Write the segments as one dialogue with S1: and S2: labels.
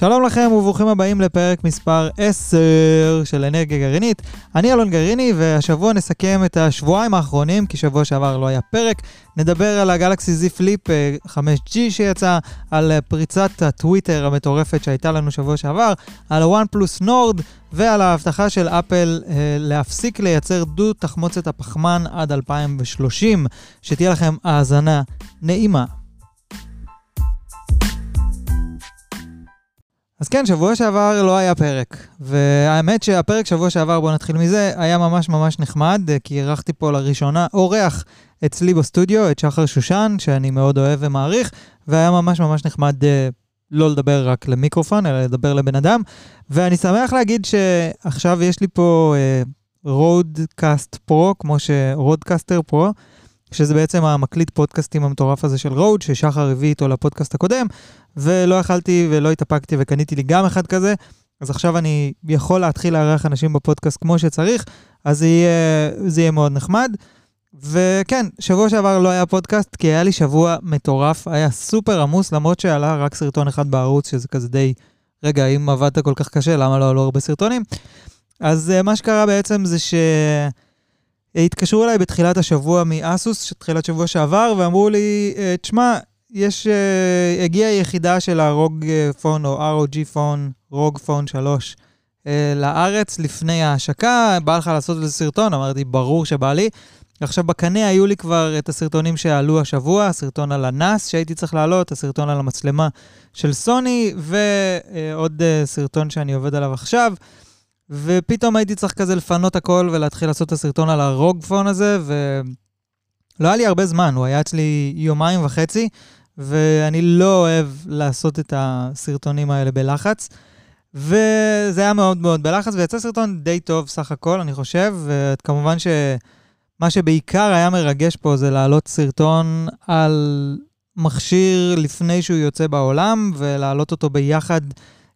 S1: שלום לכם וברוכים הבאים לפרק מספר 10 של אנרגיה גרעינית. אני אלון גרעיני והשבוע נסכם את השבועיים האחרונים, כי שבוע שעבר לא היה פרק. נדבר על הגלקסי זי פליפ 5G שיצא, על פריצת הטוויטר המטורפת שהייתה לנו שבוע שעבר, על הוואן פלוס נורד ועל ההבטחה של אפל אה, להפסיק לייצר דו תחמוצת הפחמן עד 2030. שתהיה לכם האזנה נעימה. אז כן, שבוע שעבר לא היה פרק. והאמת שהפרק שבוע שעבר, בואו נתחיל מזה, היה ממש ממש נחמד, כי אירחתי פה לראשונה אורח אצלי בסטודיו, את שחר שושן, שאני מאוד אוהב ומעריך, והיה ממש ממש נחמד אה, לא לדבר רק למיקרופון, אלא לדבר לבן אדם. ואני שמח להגיד שעכשיו יש לי פה RODECast אה, Pro, כמו ש... RODECaster Pro, שזה בעצם המקליט פודקאסטים המטורף הזה של רוד, ששחר הביא איתו לפודקאסט הקודם, ולא יכלתי ולא התאפקתי וקניתי לי גם אחד כזה, אז עכשיו אני יכול להתחיל לארח אנשים בפודקאסט כמו שצריך, אז זה יהיה, זה יהיה מאוד נחמד. וכן, שבוע שעבר לא היה פודקאסט, כי היה לי שבוע מטורף, היה סופר עמוס, למרות שעלה רק סרטון אחד בערוץ, שזה כזה די, רגע, אם עבדת כל כך קשה, למה לא עלו הרבה סרטונים? אז uh, מה שקרה בעצם זה שהתקשרו אליי בתחילת השבוע מאסוס, תחילת שבוע שעבר, ואמרו לי, אה, תשמע, יש, uh, הגיעה יחידה של הרוג פון או ROG פון, רוג פון 3, uh, לארץ לפני ההשקה, בא לך לעשות איזה סרטון? אמרתי, ברור שבא לי. עכשיו, בקנה היו לי כבר את הסרטונים שעלו השבוע, הסרטון על הנאס שהייתי צריך לעלות, הסרטון על המצלמה של סוני, ועוד סרטון שאני עובד עליו עכשיו. ופתאום הייתי צריך כזה לפנות הכל ולהתחיל לעשות את הסרטון על הרוג פון הזה, ולא היה לי הרבה זמן, הוא היה אצלי יומיים וחצי. ואני לא אוהב לעשות את הסרטונים האלה בלחץ. וזה היה מאוד מאוד בלחץ, ויצא סרטון די טוב סך הכל, אני חושב, וכמובן שמה שבעיקר היה מרגש פה זה להעלות סרטון על מכשיר לפני שהוא יוצא בעולם, ולהעלות אותו ביחד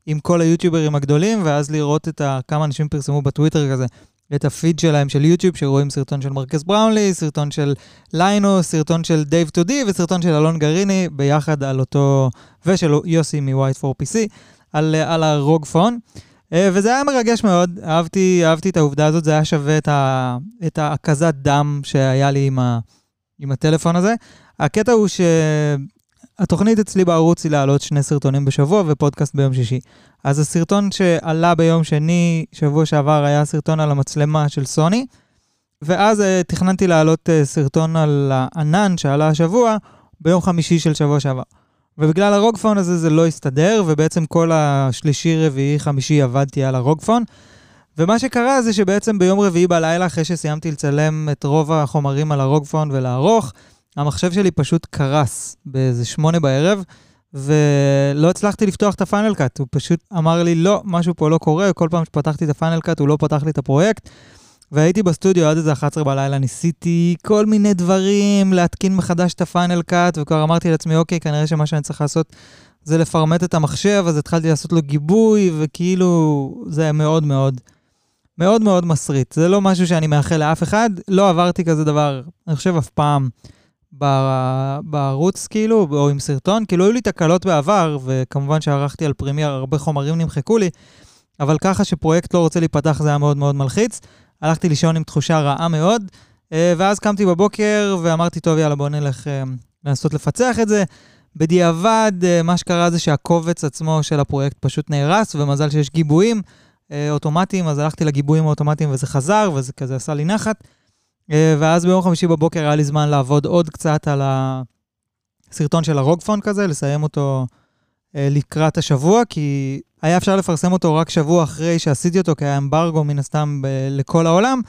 S1: עם כל היוטיוברים הגדולים, ואז לראות את ה... כמה אנשים פרסמו בטוויטר כזה. את הפיד שלהם של יוטיוב, שרואים סרטון של מרקס בראונלי, סרטון של ליינוס, סרטון של דייב טודי וסרטון של אלון גריני, ביחד על אותו, ושל יוסי מ-White 4PC, על, על ה ROG Phone. אה, וזה היה מרגש מאוד, אהבתי, אהבתי את העובדה הזאת, זה היה שווה את, ה, את ההקזת דם שהיה לי עם, ה, עם הטלפון הזה. הקטע הוא שהתוכנית אצלי בערוץ היא להעלות שני סרטונים בשבוע ופודקאסט ביום שישי. אז הסרטון שעלה ביום שני, שבוע שעבר, היה סרטון על המצלמה של סוני, ואז uh, תכננתי להעלות uh, סרטון על הענן שעלה השבוע, ביום חמישי של שבוע שעבר. ובגלל הרוגפון הזה זה לא הסתדר, ובעצם כל השלישי, רביעי, חמישי עבדתי על הרוגפון. ומה שקרה זה שבעצם ביום רביעי בלילה, אחרי שסיימתי לצלם את רוב החומרים על הרוגפון ולערוך, המחשב שלי פשוט קרס באיזה שמונה בערב, ולא הצלחתי לפתוח את ה Final Cut, הוא פשוט אמר לי, לא, משהו פה לא קורה, כל פעם שפתחתי את ה Final Cut הוא לא פתח לי את הפרויקט. והייתי בסטודיו עד איזה 11 בלילה, ניסיתי כל מיני דברים, להתקין מחדש את ה Final Cut, וכבר אמרתי לעצמי, אוקיי, כנראה שמה שאני צריך לעשות זה לפרמט את המחשב, אז התחלתי לעשות לו גיבוי, וכאילו, זה מאוד מאוד, מאוד מאוד מסריט. זה לא משהו שאני מאחל לאף אחד, לא עברתי כזה דבר, אני חושב אף פעם. בערוץ, כאילו, או עם סרטון, כאילו, היו לי תקלות בעבר, וכמובן שערכתי על Premiere, הרבה חומרים נמחקו לי, אבל ככה שפרויקט לא רוצה להיפתח זה היה מאוד מאוד מלחיץ. הלכתי לישון עם תחושה רעה מאוד, אה, ואז קמתי בבוקר ואמרתי, טוב, יאללה, בוא נלך אה, לנסות לפצח את זה. בדיעבד, אה, מה שקרה זה שהקובץ עצמו של הפרויקט פשוט נהרס, ומזל שיש גיבויים אוטומטיים, אז הלכתי לגיבויים האוטומטיים וזה חזר, וזה כזה עשה לי נחת. אה, ואז ביום חמישי בבוקר היה לי זמן לעבוד עוד קצת על הסרטון של הרוגפון כזה, לסיים אותו אה, לקראת השבוע, כי היה אפשר לפרסם אותו רק שבוע אחרי שעשיתי אותו, כי היה אמברגו מן הסתם ב- לכל העולם,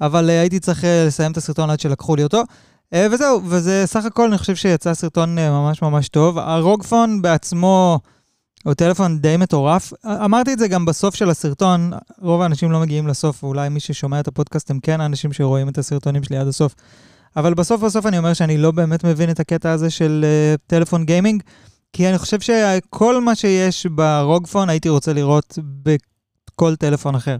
S1: אבל אה, הייתי צריך לסיים את הסרטון עד שלקחו לי אותו. וזהו, וזה סך הכל, אני חושב שיצא סרטון ממש ממש טוב. הרוגפון בעצמו... הוא טלפון די מטורף. אמרתי את זה גם בסוף של הסרטון, רוב האנשים לא מגיעים לסוף, ואולי מי ששומע את הפודקאסט הם כן האנשים שרואים את הסרטונים שלי עד הסוף. אבל בסוף בסוף אני אומר שאני לא באמת מבין את הקטע הזה של uh, טלפון גיימינג, כי אני חושב שכל מה שיש ברוגפון הייתי רוצה לראות בכל טלפון אחר.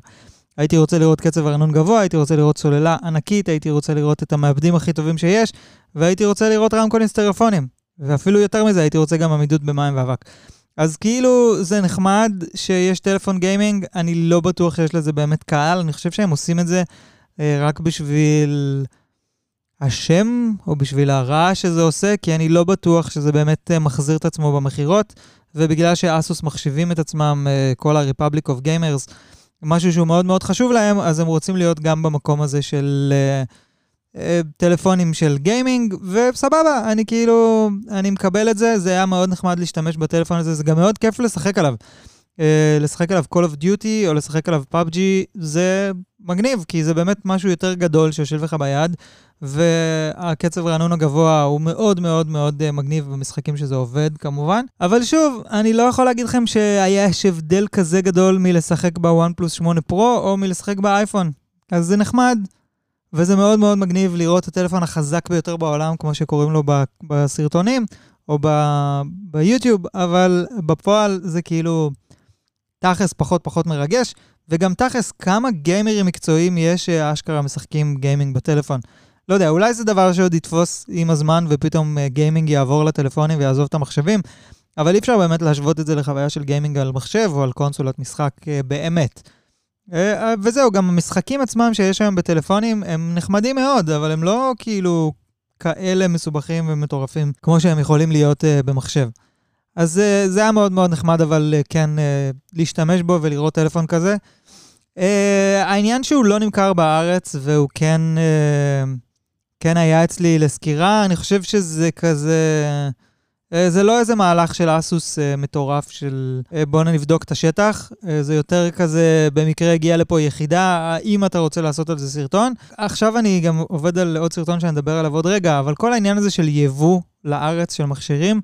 S1: הייתי רוצה לראות קצב ארנון גבוה, הייתי רוצה לראות סוללה ענקית, הייתי רוצה לראות את המעבדים הכי טובים שיש, והייתי רוצה לראות רמקולים סטריאופונים. ואפילו יותר מזה, הייתי רוצה גם עמידות במים ואבק. אז כאילו זה נחמד שיש טלפון גיימינג, אני לא בטוח שיש לזה באמת קהל, אני חושב שהם עושים את זה אה, רק בשביל השם, או בשביל הרעש שזה עושה, כי אני לא בטוח שזה באמת אה, מחזיר את עצמו במכירות, ובגלל שאסוס מחשיבים את עצמם, אה, כל ה-Republic of Gamers, משהו שהוא מאוד מאוד חשוב להם, אז הם רוצים להיות גם במקום הזה של... אה, טלפונים של גיימינג, וסבבה, אני כאילו, אני מקבל את זה, זה היה מאוד נחמד להשתמש בטלפון הזה, זה גם מאוד כיף לשחק עליו. Uh, לשחק עליו Call of Duty או לשחק עליו PUBG, זה מגניב, כי זה באמת משהו יותר גדול שיושב לך ביד, והקצב רענון הגבוה הוא מאוד מאוד מאוד uh, מגניב במשחקים שזה עובד כמובן. אבל שוב, אני לא יכול להגיד לכם שהיה יש הבדל כזה גדול מלשחק בוואן פלוס 8 פרו או מלשחק באייפון. אז זה נחמד. וזה מאוד מאוד מגניב לראות את הטלפון החזק ביותר בעולם, כמו שקוראים לו בסרטונים, או ב- ביוטיוב, אבל בפועל זה כאילו תכלס פחות פחות מרגש, וגם תכלס כמה גיימרים מקצועיים יש שאשכרה משחקים גיימינג בטלפון. לא יודע, אולי זה דבר שעוד יתפוס עם הזמן ופתאום אה, גיימינג יעבור לטלפונים ויעזוב את המחשבים, אבל אי אפשר באמת להשוות את זה לחוויה של גיימינג על מחשב או על קונסולת משחק אה, באמת. אה, אה, וזהו, גם המשחקים עצמם שיש היום בטלפונים הם נחמדים מאוד, אבל הם לא כאילו כאלה מסובכים ומטורפים כמו שהם יכולים להיות uh, במחשב. אז uh, זה היה מאוד מאוד נחמד, אבל uh, כן, uh, להשתמש בו ולראות טלפון כזה. Uh, העניין שהוא לא נמכר בארץ והוא כן, uh, כן היה אצלי לסקירה, אני חושב שזה כזה... זה לא איזה מהלך של אסוס uh, מטורף של uh, בואו נבדוק את השטח, uh, זה יותר כזה, במקרה הגיעה לפה יחידה, האם אתה רוצה לעשות על זה סרטון. עכשיו אני גם עובד על עוד סרטון שאני אדבר עליו עוד רגע, אבל כל העניין הזה של יבוא לארץ של מכשירים,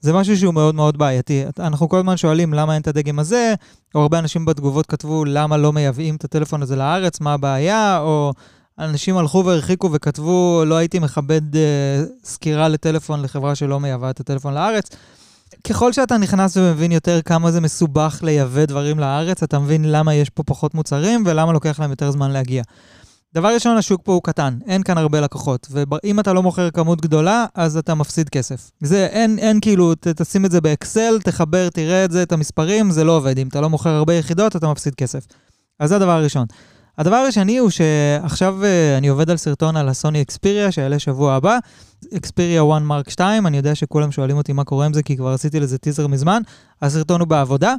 S1: זה משהו שהוא מאוד מאוד בעייתי. אנחנו כל הזמן שואלים למה אין את הדגם הזה, או הרבה אנשים בתגובות כתבו למה לא מייבאים את הטלפון הזה לארץ, מה הבעיה, או... אנשים הלכו והרחיקו וכתבו, לא הייתי מכבד אה, סקירה לטלפון לחברה שלא מייבאה את הטלפון לארץ. ככל שאתה נכנס ומבין יותר כמה זה מסובך לייבא דברים לארץ, אתה מבין למה יש פה פחות מוצרים ולמה לוקח להם יותר זמן להגיע. דבר ראשון, השוק פה הוא קטן, אין כאן הרבה לקוחות, ואם אתה לא מוכר כמות גדולה, אז אתה מפסיד כסף. זה, אין, אין כאילו, ת, תשים את זה באקסל, תחבר, תראה את זה, את המספרים, זה לא עובד. אם אתה לא מוכר הרבה יחידות, אתה מפסיד כסף. אז זה הדבר הראשון. הדבר השני הוא שעכשיו אה, אני עובד על סרטון על הסוני אקספיריה, שיעלה שבוע הבא. אקספיריה 1 מרק 2, אני יודע שכולם שואלים אותי מה קורה עם זה, כי כבר עשיתי לזה טיזר מזמן. הסרטון הוא בעבודה.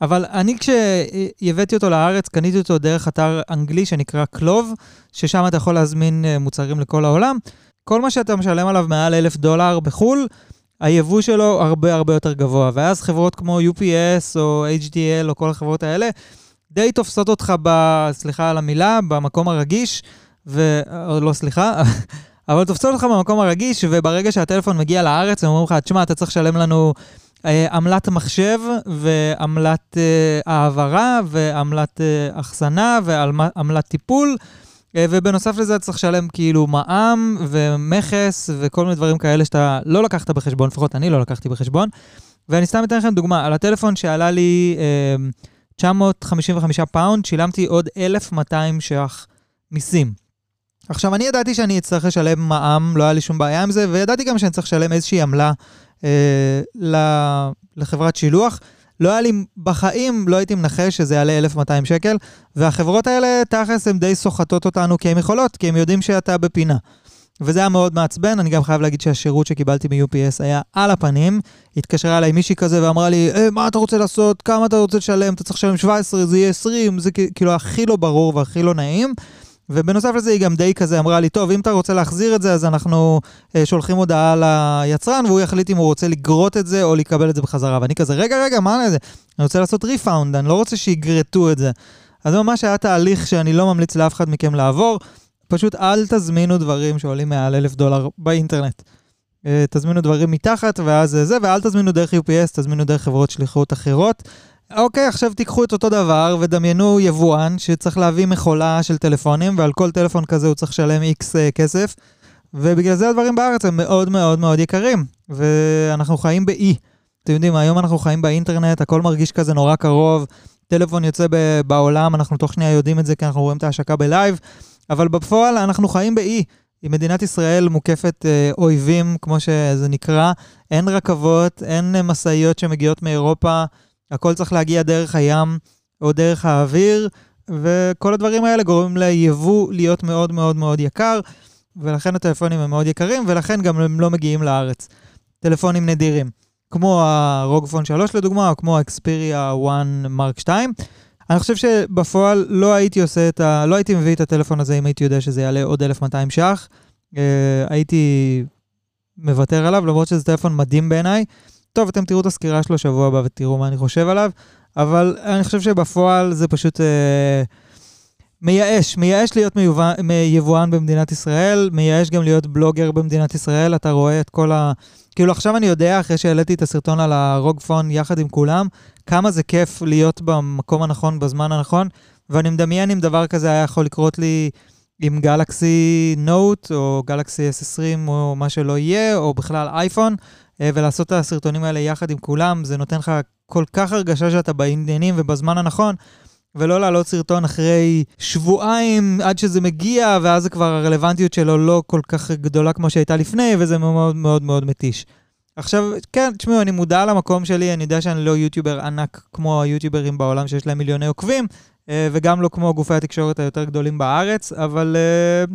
S1: אבל אני כשהבאתי אותו לארץ, קניתי אותו דרך אתר אנגלי שנקרא קלוב, ששם אתה יכול להזמין אה, מוצרים לכל העולם. כל מה שאתה משלם עליו מעל אלף דולר בחו"ל, היבוא שלו הרבה הרבה יותר גבוה. ואז חברות כמו UPS או HDL או כל החברות האלה, די תופסות אותך ב... סליחה על המילה, במקום הרגיש, ו... או לא סליחה, אבל תופסות אותך במקום הרגיש, וברגע שהטלפון מגיע לארץ, הם אומרים לך, תשמע, אתה צריך לשלם לנו אה, עמלת מחשב, ועמלת אה, העברה, ועמלת אה, אחסנה, ועמלת טיפול. אה, ובנוסף לזה אתה צריך לשלם כאילו מע"מ ומכס וכל מיני דברים כאלה שאתה לא לקחת בחשבון, לפחות אני לא לקחתי בחשבון. ואני סתם אתן לכם דוגמה, על הטלפון שעלה לי אה, 955 pound, שילמתי עוד 1,200 ש"ח מיסים. עכשיו, אני ידעתי שאני אצטרך לשלם מע"מ, לא היה לי שום בעיה עם זה, וידעתי גם שאני צריך לשלם איזושהי עמלה אה, לחברת שילוח. לא היה לי, בחיים לא הייתי מנחש שזה יעלה 1,200 שקל, והחברות האלה, תכלס, הן די סוחטות אותנו כי הן יכולות, כי הן יודעים שאתה בפינה. וזה היה מאוד מעצבן, אני גם חייב להגיד שהשירות שקיבלתי מ-UPS היה על הפנים. התקשרה אליי מישהי כזה ואמרה לי, אה, מה אתה רוצה לעשות? כמה אתה רוצה לשלם? אתה צריך לשלם 17, זה יהיה 20, זה כאילו הכי לא ברור והכי לא נעים. ובנוסף לזה היא גם די כזה אמרה לי, טוב, אם אתה רוצה להחזיר את זה, אז אנחנו אה, שולחים הודעה ליצרן, והוא יחליט אם הוא רוצה לגרוט את זה או לקבל את זה בחזרה. ואני כזה, רגע, רגע, מה זה? אני רוצה לעשות refund, אני לא רוצה שיגרטו את זה. אז זה ממש היה תהליך שאני לא ממליץ לאף אחד מכם לעבור. פשוט אל תזמינו דברים שעולים מעל אלף דולר באינטרנט. אה, תזמינו דברים מתחת ואז זה, ואל תזמינו דרך UPS, תזמינו דרך חברות שליחות אחרות. אוקיי, עכשיו תיקחו את אותו דבר ודמיינו יבואן שצריך להביא מכולה של טלפונים, ועל כל טלפון כזה הוא צריך לשלם איקס אה, כסף, ובגלל זה הדברים בארץ הם מאוד מאוד מאוד יקרים, ואנחנו חיים באי. אתם יודעים, היום אנחנו חיים באינטרנט, הכל מרגיש כזה נורא קרוב, טלפון יוצא בעולם, אנחנו תוך שנייה יודעים את זה כי אנחנו רואים את ההשקה בלייב. אבל בפועל אנחנו חיים באי, מדינת ישראל מוקפת אה, אויבים, כמו שזה נקרא, אין רכבות, אין אה, משאיות שמגיעות מאירופה, הכל צריך להגיע דרך הים או דרך האוויר, וכל הדברים האלה גורמים ליבוא להיות מאוד מאוד מאוד יקר, ולכן הטלפונים הם מאוד יקרים, ולכן גם הם לא מגיעים לארץ. טלפונים נדירים, כמו הרוגפון 3 לדוגמה, או כמו האקספיריה 1 מרק 2. אני חושב שבפועל לא הייתי עושה את ה... לא הייתי מביא את הטלפון הזה אם הייתי יודע שזה יעלה עוד 1,200 ש"ח. Uh, הייתי מוותר עליו, למרות שזה טלפון מדהים בעיניי. טוב, אתם תראו את הסקירה שלו שבוע הבא ותראו מה אני חושב עליו, אבל אני חושב שבפועל זה פשוט uh, מייאש, מייאש להיות מיובא, יבואן במדינת ישראל, מייאש גם להיות בלוגר במדינת ישראל, אתה רואה את כל ה... כאילו עכשיו אני יודע, אחרי שהעליתי את הסרטון על הרוגפון יחד עם כולם, כמה זה כיף להיות במקום הנכון, בזמן הנכון, ואני מדמיין אם דבר כזה היה יכול לקרות לי עם גלקסי נוט, או גלקסי S20, או מה שלא יהיה, או בכלל אייפון, אה, ולעשות את הסרטונים האלה יחד עם כולם, זה נותן לך כל כך הרגשה שאתה בעניינים ובזמן הנכון. ולא להעלות סרטון אחרי שבועיים עד שזה מגיע, ואז כבר הרלוונטיות שלו לא כל כך גדולה כמו שהייתה לפני, וזה מאוד מאוד מאוד מתיש. עכשיו, כן, תשמעו, אני מודע למקום שלי, אני יודע שאני לא יוטיובר ענק כמו היוטיוברים בעולם שיש להם מיליוני עוקבים, אה, וגם לא כמו גופי התקשורת היותר גדולים בארץ, אבל אה,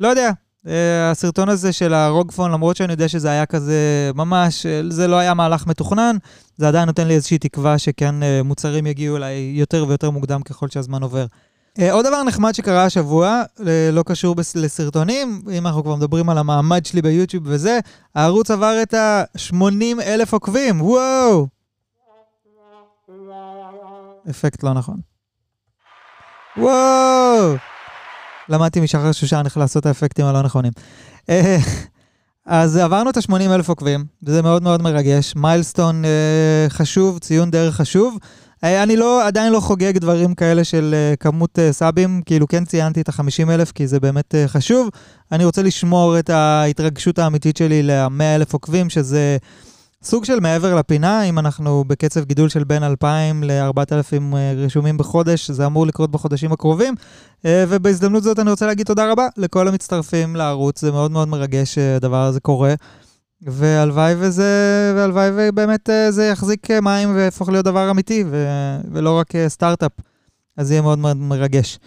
S1: לא יודע, אה, הסרטון הזה של הרוגפון, למרות שאני יודע שזה היה כזה ממש, זה לא היה מהלך מתוכנן, זה עדיין נותן לי איזושהי תקווה שכן מוצרים יגיעו אליי יותר ויותר מוקדם ככל שהזמן עובר. עוד דבר נחמד שקרה השבוע, לא קשור לסרטונים, אם אנחנו כבר מדברים על המעמד שלי ביוטיוב וזה, הערוץ עבר את ה-80 אלף עוקבים, וואו! אפקט לא נכון. וואו! למדתי משחר שושן איך לעשות את האפקטים הלא נכונים. אה, אז עברנו את ה-80 אלף עוקבים, וזה מאוד מאוד מרגש. מיילסטון אה, חשוב, ציון דרך חשוב. אה, אני לא, עדיין לא חוגג דברים כאלה של כמות סאבים, כאילו כן ציינתי את ה-50 אלף, כי זה באמת חשוב. אני רוצה לשמור את ההתרגשות האמיתית שלי ל-100 אלף עוקבים, שזה... סוג של מעבר לפינה, אם אנחנו בקצב גידול של בין 2,000 ל-4,000 אה, רשומים בחודש, זה אמור לקרות בחודשים הקרובים. אה, ובהזדמנות זאת אני רוצה להגיד תודה רבה לכל המצטרפים לערוץ, זה מאוד מאוד מרגש שהדבר הזה קורה. והלוואי וזה, והלוואי ובאמת אה, זה יחזיק מים ויהפוך להיות דבר אמיתי, ו, ולא רק סטארט-אפ. אז יהיה מאוד מאוד מרגש.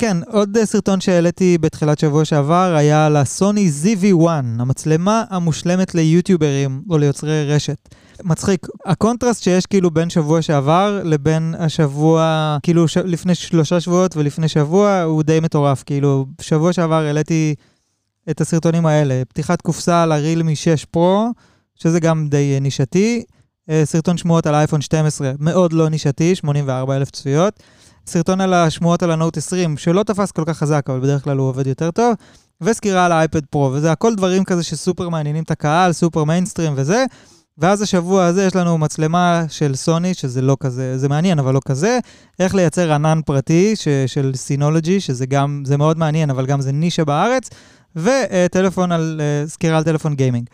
S1: כן, עוד סרטון שהעליתי בתחילת שבוע שעבר היה על הסוני ZV-1, המצלמה המושלמת ליוטיוברים או ליוצרי רשת. מצחיק, הקונטרסט שיש כאילו בין שבוע שעבר לבין השבוע, כאילו ש... לפני שלושה שבועות ולפני שבוע, הוא די מטורף. כאילו, שבוע שעבר העליתי את הסרטונים האלה, פתיחת קופסה על הרילמי 6 פרו, שזה גם די נישתי, אה, סרטון שמועות על אייפון 12, מאוד לא נישתי, 84 אלף צפיות. סרטון על השמועות על הנוט 20, שלא תפס כל כך חזק, אבל בדרך כלל הוא עובד יותר טוב, וסקירה על האייפד פרו, וזה הכל דברים כזה שסופר מעניינים את הקהל, סופר מיינסטרים וזה. ואז השבוע הזה יש לנו מצלמה של סוני, שזה לא כזה, זה מעניין, אבל לא כזה. איך לייצר ענן פרטי ש, של סינולוגי, שזה גם, זה מאוד מעניין, אבל גם זה נישה בארץ, וטלפון על, אה, סקירה על טלפון גיימינג.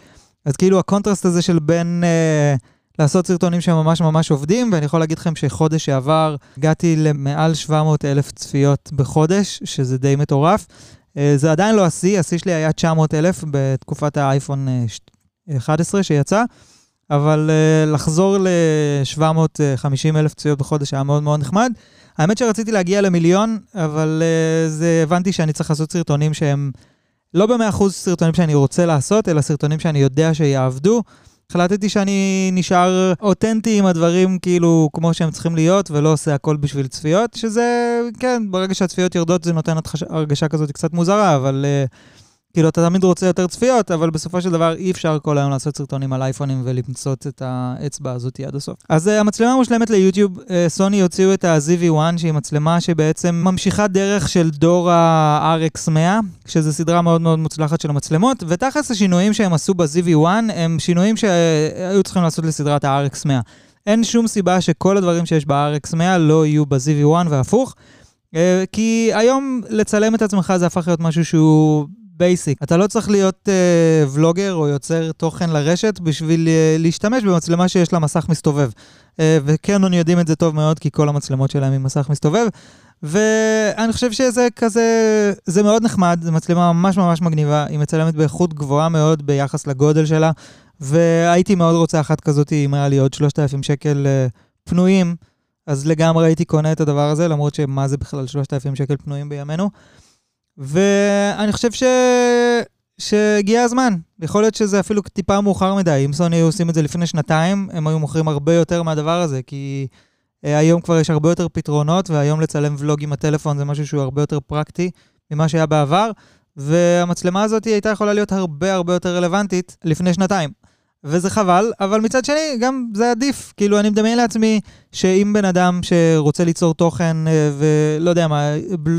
S1: אז כאילו הקונטרסט הזה של בין... אה, לעשות סרטונים שממש ממש עובדים, ואני יכול להגיד לכם שחודש שעבר הגעתי למעל 700 אלף צפיות בחודש, שזה די מטורף. אה, זה עדיין לא השיא, השיא שלי היה 900 אלף בתקופת האייפון 11 אה, שיצא, אבל אה, לחזור ל-750 אלף צפיות בחודש היה מאוד מאוד נחמד. האמת שרציתי להגיע למיליון, אבל זה, הבנתי שאני צריך לעשות סרטונים שהם לא ב-100% סרטונים שאני רוצה לעשות, אלא סרטונים שאני יודע שיעבדו. החלטתי שאני נשאר אותנטי עם הדברים כאילו כמו שהם צריכים להיות, ולא עושה הכל בשביל צפיות, שזה, כן, ברגע שהצפיות יורדות זה נותן הרגשה כזאת קצת מוזרה, אבל... uh, כאילו, אתה תמיד רוצה יותר צפיות, אבל בסופו של דבר אי אפשר כל היום לעשות סרטונים על אייפונים ולמצות את האצבע הזאת עד הסוף. אז uh, המצלמה המושלמת ליוטיוב, uh, סוני הוציאו את ה-ZV-1, שהיא מצלמה שבעצם ממשיכה דרך של דור ה-RX100, שזו סדרה מאוד מאוד מוצלחת של המצלמות, ותכלס השינויים שהם עשו ב-ZV-1 הם שינויים שהיו צריכים לעשות לסדרת ה-RX100. אין שום סיבה שכל הדברים שיש ב-RX100 לא יהיו ב-ZV-1 והפוך. כי היום לצלם את עצמך זה הפך להיות משהו שהוא בייסיק. אתה לא צריך להיות uh, ולוגר או יוצר תוכן לרשת בשביל uh, להשתמש במצלמה שיש לה מסך מסתובב. Uh, וקרנון יודעים את זה טוב מאוד, כי כל המצלמות שלהם עם מסך מסתובב. ואני חושב שזה כזה, זה מאוד נחמד, זו מצלמה ממש ממש מגניבה, היא מצלמת באיכות גבוהה מאוד ביחס לגודל שלה, והייתי מאוד רוצה אחת כזאת, אם היה לי עוד 3,000 שקל אה, פנויים, אז לגמרי הייתי קונה את הדבר הזה, למרות שמה זה בכלל 3,000 שקל פנויים בימינו. ואני חושב ש... שהגיע הזמן. יכול להיות שזה אפילו טיפה מאוחר מדי. אם סוני היו עושים את זה לפני שנתיים, הם היו מוכרים הרבה יותר מהדבר הזה, כי uh, היום כבר יש הרבה יותר פתרונות, והיום לצלם ולוג עם הטלפון זה משהו שהוא הרבה יותר פרקטי ממה שהיה בעבר, והמצלמה הזאת הייתה יכולה להיות הרבה הרבה יותר רלוונטית לפני שנתיים. וזה חבל, אבל מצד שני, גם זה עדיף. כאילו, אני מדמיין לעצמי שאם בן אדם שרוצה ליצור תוכן, אה, ולא יודע מה,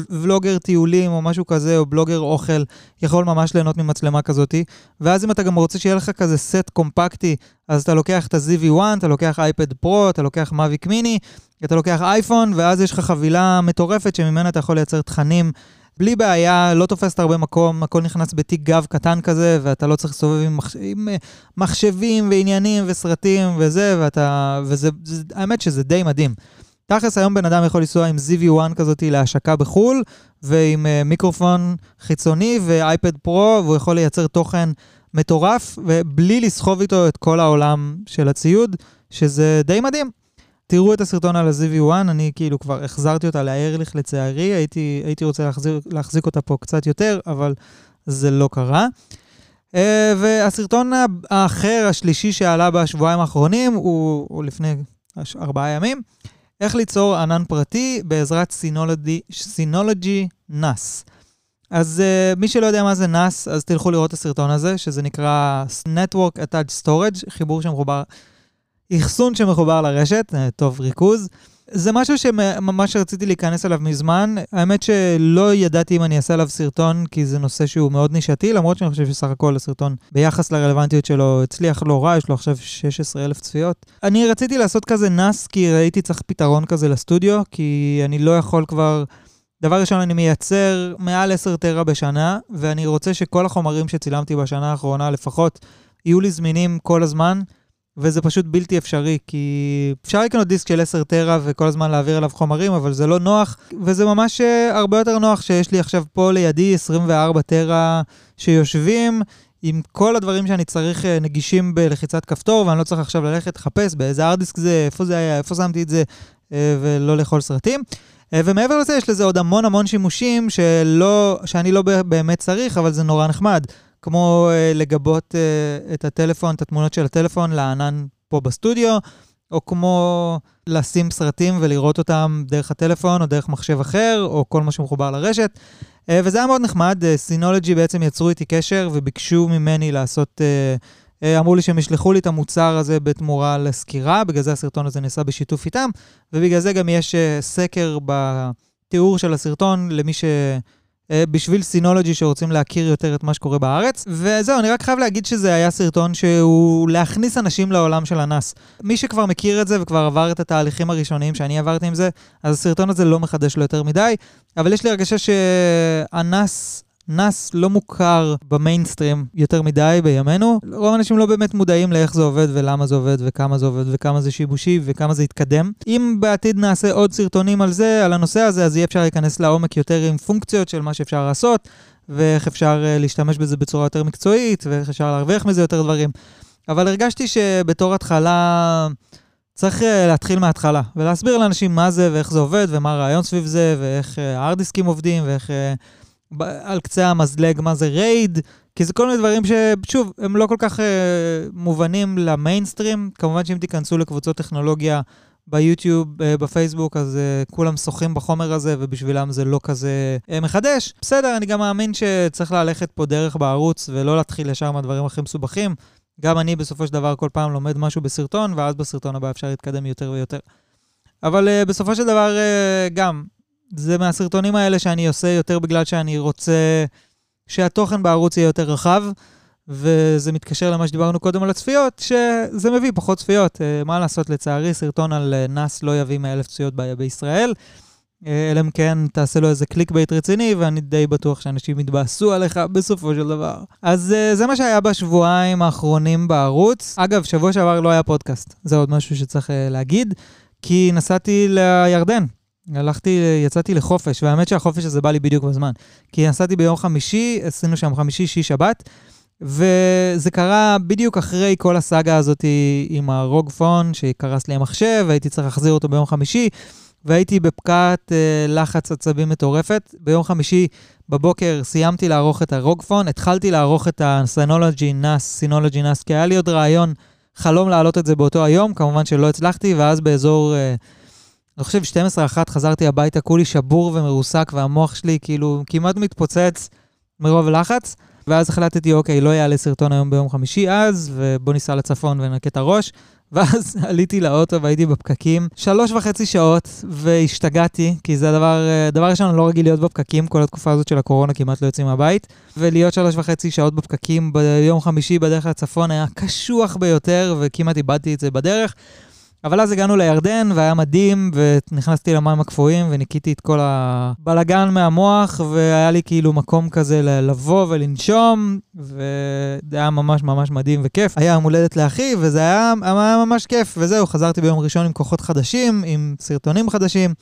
S1: ולוגר טיולים או משהו כזה, או בלוגר אוכל, יכול ממש ליהנות ממצלמה כזאתי, ואז אם אתה גם רוצה שיהיה לך כזה סט קומפקטי, אז אתה לוקח את ה-ZV-1, אתה לוקח אייפד פרו, אתה לוקח מאביק מיני, אתה לוקח אייפון, ואז יש לך חבילה מטורפת שממנה אתה יכול לייצר תכנים בלי בעיה, לא תופסת הרבה מקום, הכל נכנס בתיק גב קטן כזה, ואתה לא צריך לסובב עם, מחש... עם אה, מחשבים ועניינים וסרטים וזה, ואתה... וזה, זה, האמת שזה די מדהים. תכלס, היום בן אדם יכול לנסוע עם ZV-1 כזאת להשקה בחו"ל, ועם uh, מיקרופון חיצוני ואייפד פרו, והוא יכול לייצר תוכן מטורף, ובלי לסחוב איתו את כל העולם של הציוד, שזה די מדהים. תראו את הסרטון על ה-ZV1, אני כאילו כבר החזרתי אותה לאיירליך לצערי, הייתי, הייתי רוצה להחזיר, להחזיק אותה פה קצת יותר, אבל זה לא קרה. Uh, והסרטון האחר, השלישי שעלה בשבועיים האחרונים, הוא, הוא לפני ארבעה ימים, איך ליצור ענן פרטי בעזרת סינולוגי NAS. אז uh, מי שלא יודע מה זה NAS, אז תלכו לראות את הסרטון הזה, שזה נקרא Network Attached Storage, חיבור שמחובר אחסון שמחובר לרשת, אה, טוב ריכוז. זה משהו שממש רציתי להיכנס אליו מזמן. האמת שלא ידעתי אם אני אעשה עליו סרטון, כי זה נושא שהוא מאוד נישתי, למרות שאני חושב שסך הכל הסרטון ביחס לרלוונטיות שלו הצליח לא רע, יש לו עכשיו 16 אלף צפיות. אני רציתי לעשות כזה נס, כי ראיתי צריך פתרון כזה לסטודיו, כי אני לא יכול כבר... דבר ראשון, אני מייצר מעל 10 טרה בשנה, ואני רוצה שכל החומרים שצילמתי בשנה האחרונה לפחות יהיו לי זמינים כל הזמן. וזה פשוט בלתי אפשרי, כי אפשר לקנות דיסק של 10 טרה וכל הזמן להעביר אליו חומרים, אבל זה לא נוח, וזה ממש אה, הרבה יותר נוח שיש לי עכשיו פה לידי 24 טרה שיושבים. עם כל הדברים שאני צריך אה, נגישים בלחיצת כפתור, ואני לא צריך עכשיו ללכת לחפש באיזה ארדיסק זה, איפה זה היה, איפה שמתי את זה, אה, ולא לאכול סרטים. ומעבר לזה, יש לזה עוד המון המון שימושים שלא, שאני לא באמת צריך, אבל זה נורא נחמד. כמו uh, לגבות uh, את הטלפון, את התמונות של הטלפון לענן פה בסטודיו, או כמו לשים סרטים ולראות אותם דרך הטלפון או דרך מחשב אחר, או כל מה שמחובר לרשת. Uh, וזה היה מאוד נחמד, סינולוגי uh, בעצם יצרו איתי קשר וביקשו ממני לעשות, uh, uh, אמרו לי שהם ישלחו לי את המוצר הזה בתמורה לסקירה, בגלל זה הסרטון הזה נעשה בשיתוף איתם, ובגלל זה גם יש uh, סקר בתיאור של הסרטון למי. אה, בשביל סינולוגי שרוצים להכיר יותר את מה שקורה בארץ. וזהו, אני רק חייב להגיד שזה היה סרטון שהוא להכניס אנשים לעולם של הנאס. מי שכבר מכיר את זה וכבר עבר את התהליכים הראשוניים שאני עברתי עם זה, אז הסרטון הזה לא מחדש לו יותר מדי, אבל יש לי הרגשה שהנאס נאס לא מוכר במיינסטרים יותר מדי בימינו. רוב האנשים לא באמת מודעים לאיך זה עובד ולמה זה עובד וכמה זה עובד וכמה זה שיבושי וכמה זה יתקדם. אם בעתיד נעשה עוד סרטונים על זה, על הנושא הזה, אז יהיה אפשר להיכנס לעומק יותר עם פונקציות של מה שאפשר לעשות, ואיך אפשר uh, להשתמש בזה בצורה יותר מקצועית, ואיך אפשר להרוויח מזה יותר דברים. אבל הרגשתי שבתור התחלה... צריך uh, להתחיל מההתחלה, ולהסביר לאנשים מה זה ואיך זה עובד, ומה הרעיון סביב זה, ואיך הארדיסקים uh, עובדים, ואיך על קצה המזלג מה זה רייד, כי זה כל מיני דברים ששוב, הם לא כל כך uh, מובנים למיינסטרים. כמובן שאם תיכנסו לקבוצות טכנולוגיה ביוטיוב, uh, בפייסבוק, אז uh, כולם שוחים בחומר הזה, ובשבילם זה לא כזה uh, מחדש. בסדר, אני גם מאמין שצריך ללכת פה דרך בערוץ, ולא להתחיל ישר מהדברים הכי מסובכים. גם אני בסופו של דבר כל פעם לומד משהו בסרטון, ואז בסרטון הבא אפשר להתקדם יותר ויותר. אבל uh, בסופו של דבר, uh, גם, זה מהסרטונים האלה שאני עושה יותר בגלל שאני רוצה שהתוכן בערוץ יהיה יותר רחב, וזה מתקשר למה שדיברנו קודם על הצפיות, שזה מביא פחות צפיות. אה, מה לעשות, לצערי, סרטון על אה, NAS לא יביא 100 אלף צפיות בישראל. אה, אלא אם כן תעשה לו איזה clickbait רציני, ואני די בטוח שאנשים יתבאסו עליך בסופו של דבר. אז זה מה שהיה בשבועיים האחרונים בערוץ. אגב, שבוע שעבר לא היה פודקאסט, זה עוד משהו שצריך להגיד, כי נסעתי לירדן הלכתי, יצאתי לחופש, והאמת שהחופש הזה בא לי בדיוק בזמן. כי נסעתי ביום חמישי, עשינו שם חמישי, שיש שבת, וזה קרה בדיוק אחרי כל הסאגה הזאת עם הרוג פון, שקרס לי המחשב, והייתי צריך להחזיר אותו ביום חמישי, והייתי בפקעת אה, לחץ עצבים מטורפת. ביום חמישי בבוקר סיימתי לערוך את הרוג פון, התחלתי לערוך את הסינולוגי נאס, סינולוגי נאס, כי היה לי עוד רעיון, חלום להעלות את זה באותו היום, כמובן שלא הצלחתי, ואז באזור... אה, אני חושב 12-1 חזרתי הביתה, כולי שבור ומרוסק, והמוח שלי כאילו כמעט מתפוצץ מרוב לחץ. ואז החלטתי, אוקיי, לא יעלה סרטון היום ביום חמישי אז, ובוא ניסע לצפון ונקה את הראש. ואז עליתי לאוטו והייתי בפקקים שלוש וחצי שעות, והשתגעתי, כי זה הדבר, דבר ראשון, אני לא רגיל להיות בפקקים, כל התקופה הזאת של הקורונה כמעט לא יוצאים מהבית, ולהיות שלוש וחצי שעות בפקקים ביום חמישי בדרך לצפון היה קשוח ביותר, וכמעט איבדתי את זה בדרך. אבל אז הגענו לירדן, והיה מדהים, ונכנסתי למים הקפואים, וניקיתי את כל הבלגן מהמוח, והיה לי כאילו מקום כזה לבוא ולנשום, וזה היה ממש ממש מדהים וכיף. היה יום הולדת לאחי, וזה היה, היה ממש כיף, וזהו, חזרתי ביום ראשון עם כוחות חדשים, עם סרטונים חדשים.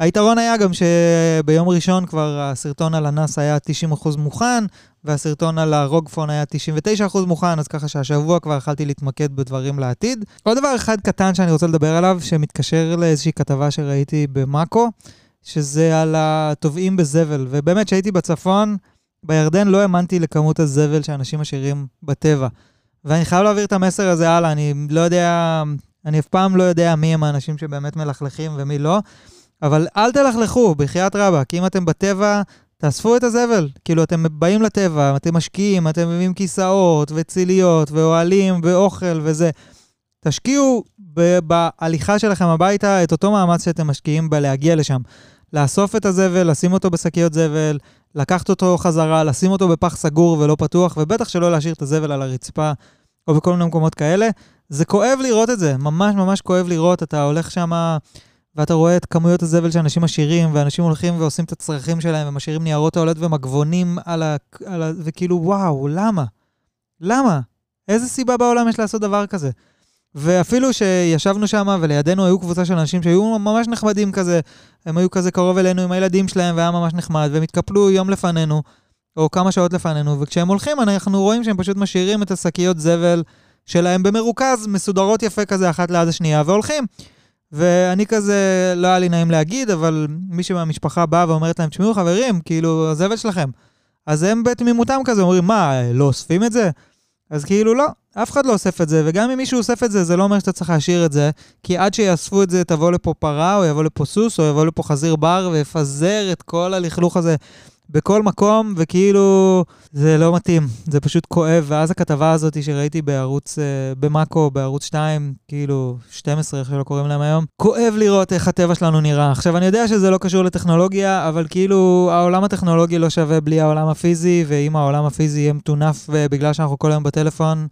S1: היתרון היה גם שביום ראשון כבר הסרטון על הנאס היה 90% מוכן, והסרטון על הרוגפון היה 99% מוכן, אז ככה שהשבוע כבר יכלתי להתמקד בדברים לעתיד. עוד דבר אחד קטן שאני רוצה לדבר עליו, שמתקשר לאיזושהי כתבה שראיתי במאקו, שזה על הטובעים בזבל. ובאמת, כשהייתי בצפון, בירדן לא האמנתי לכמות הזבל שאנשים משאירים בטבע. ואני חייב להעביר את המסר הזה הלאה, אני לא יודע, אני אף פעם לא יודע מי הם האנשים שבאמת מלכלכים ומי לא. אבל אל תלכלכו, בחייאת רבאק, אם אתם בטבע, תאספו את הזבל. כאילו, אתם באים לטבע, אתם משקיעים, אתם מביאים כיסאות וציליות ואוהלים ואוכל וזה. תשקיעו בהליכה שלכם הביתה את אותו מאמץ שאתם משקיעים בלהגיע לשם. לאסוף את הזבל, לשים אותו בשקיות זבל, לקחת אותו חזרה, לשים אותו בפח סגור ולא פתוח, ובטח שלא להשאיר את הזבל על הרצפה או בכל מיני מקומות כאלה. זה כואב לראות את זה, ממש ממש כואב לראות, אתה הולך. שמה... ואתה רואה את כמויות הזבל שאנשים משאירים, ואנשים הולכים ועושים את הצרכים שלהם, ומשאירים ניירות העולת ומגבונים על ה... על ה... וכאילו, וואו, למה? למה? איזה סיבה בעולם יש לעשות דבר כזה? ואפילו שישבנו שם ולידינו היו קבוצה של אנשים שהיו ממש נחמדים כזה, הם היו כזה קרוב אלינו עם הילדים שלהם והיה ממש נחמד, והם התקפלו יום לפנינו, או כמה שעות לפנינו, וכשהם הולכים אנחנו רואים שהם פשוט משאירים את השקיות זבל שלהם במרוכז, מסודרות יפה כזה אחת ליד השנייה, והולכים. ואני כזה, לא היה לי נעים להגיד, אבל מישהי מהמשפחה באה ואומרת להם, תשמעו חברים, כאילו, הזבל שלכם. אז הם בתמימותם כזה אומרים, מה, לא אוספים את זה? אז כאילו לא, אף אחד לא אוסף את זה, וגם אם מישהו אוסף את זה, זה לא אומר שאתה צריך להשאיר את זה, כי עד שיאספו את זה, תבוא לפה פרה, או יבוא לפה סוס, או יבוא לפה חזיר בר, ויפזר את כל הלכלוך הזה בכל מקום, וכאילו, זה לא מתאים, זה פשוט כואב. ואז הכתבה הזאת שראיתי בערוץ, uh, במאקו, בערוץ 2, כאילו 12, איך שלא קוראים להם היום, כואב לראות איך הטבע שלנו נראה. עכשיו, אני יודע שזה לא קשור לטכנולוגיה, אבל כאילו, העולם הטכנולוגי לא שווה בלי העולם הפיזי, ואם העולם הפיזי יהיה מטונף בגלל שאנחנו כל היום בטלפון,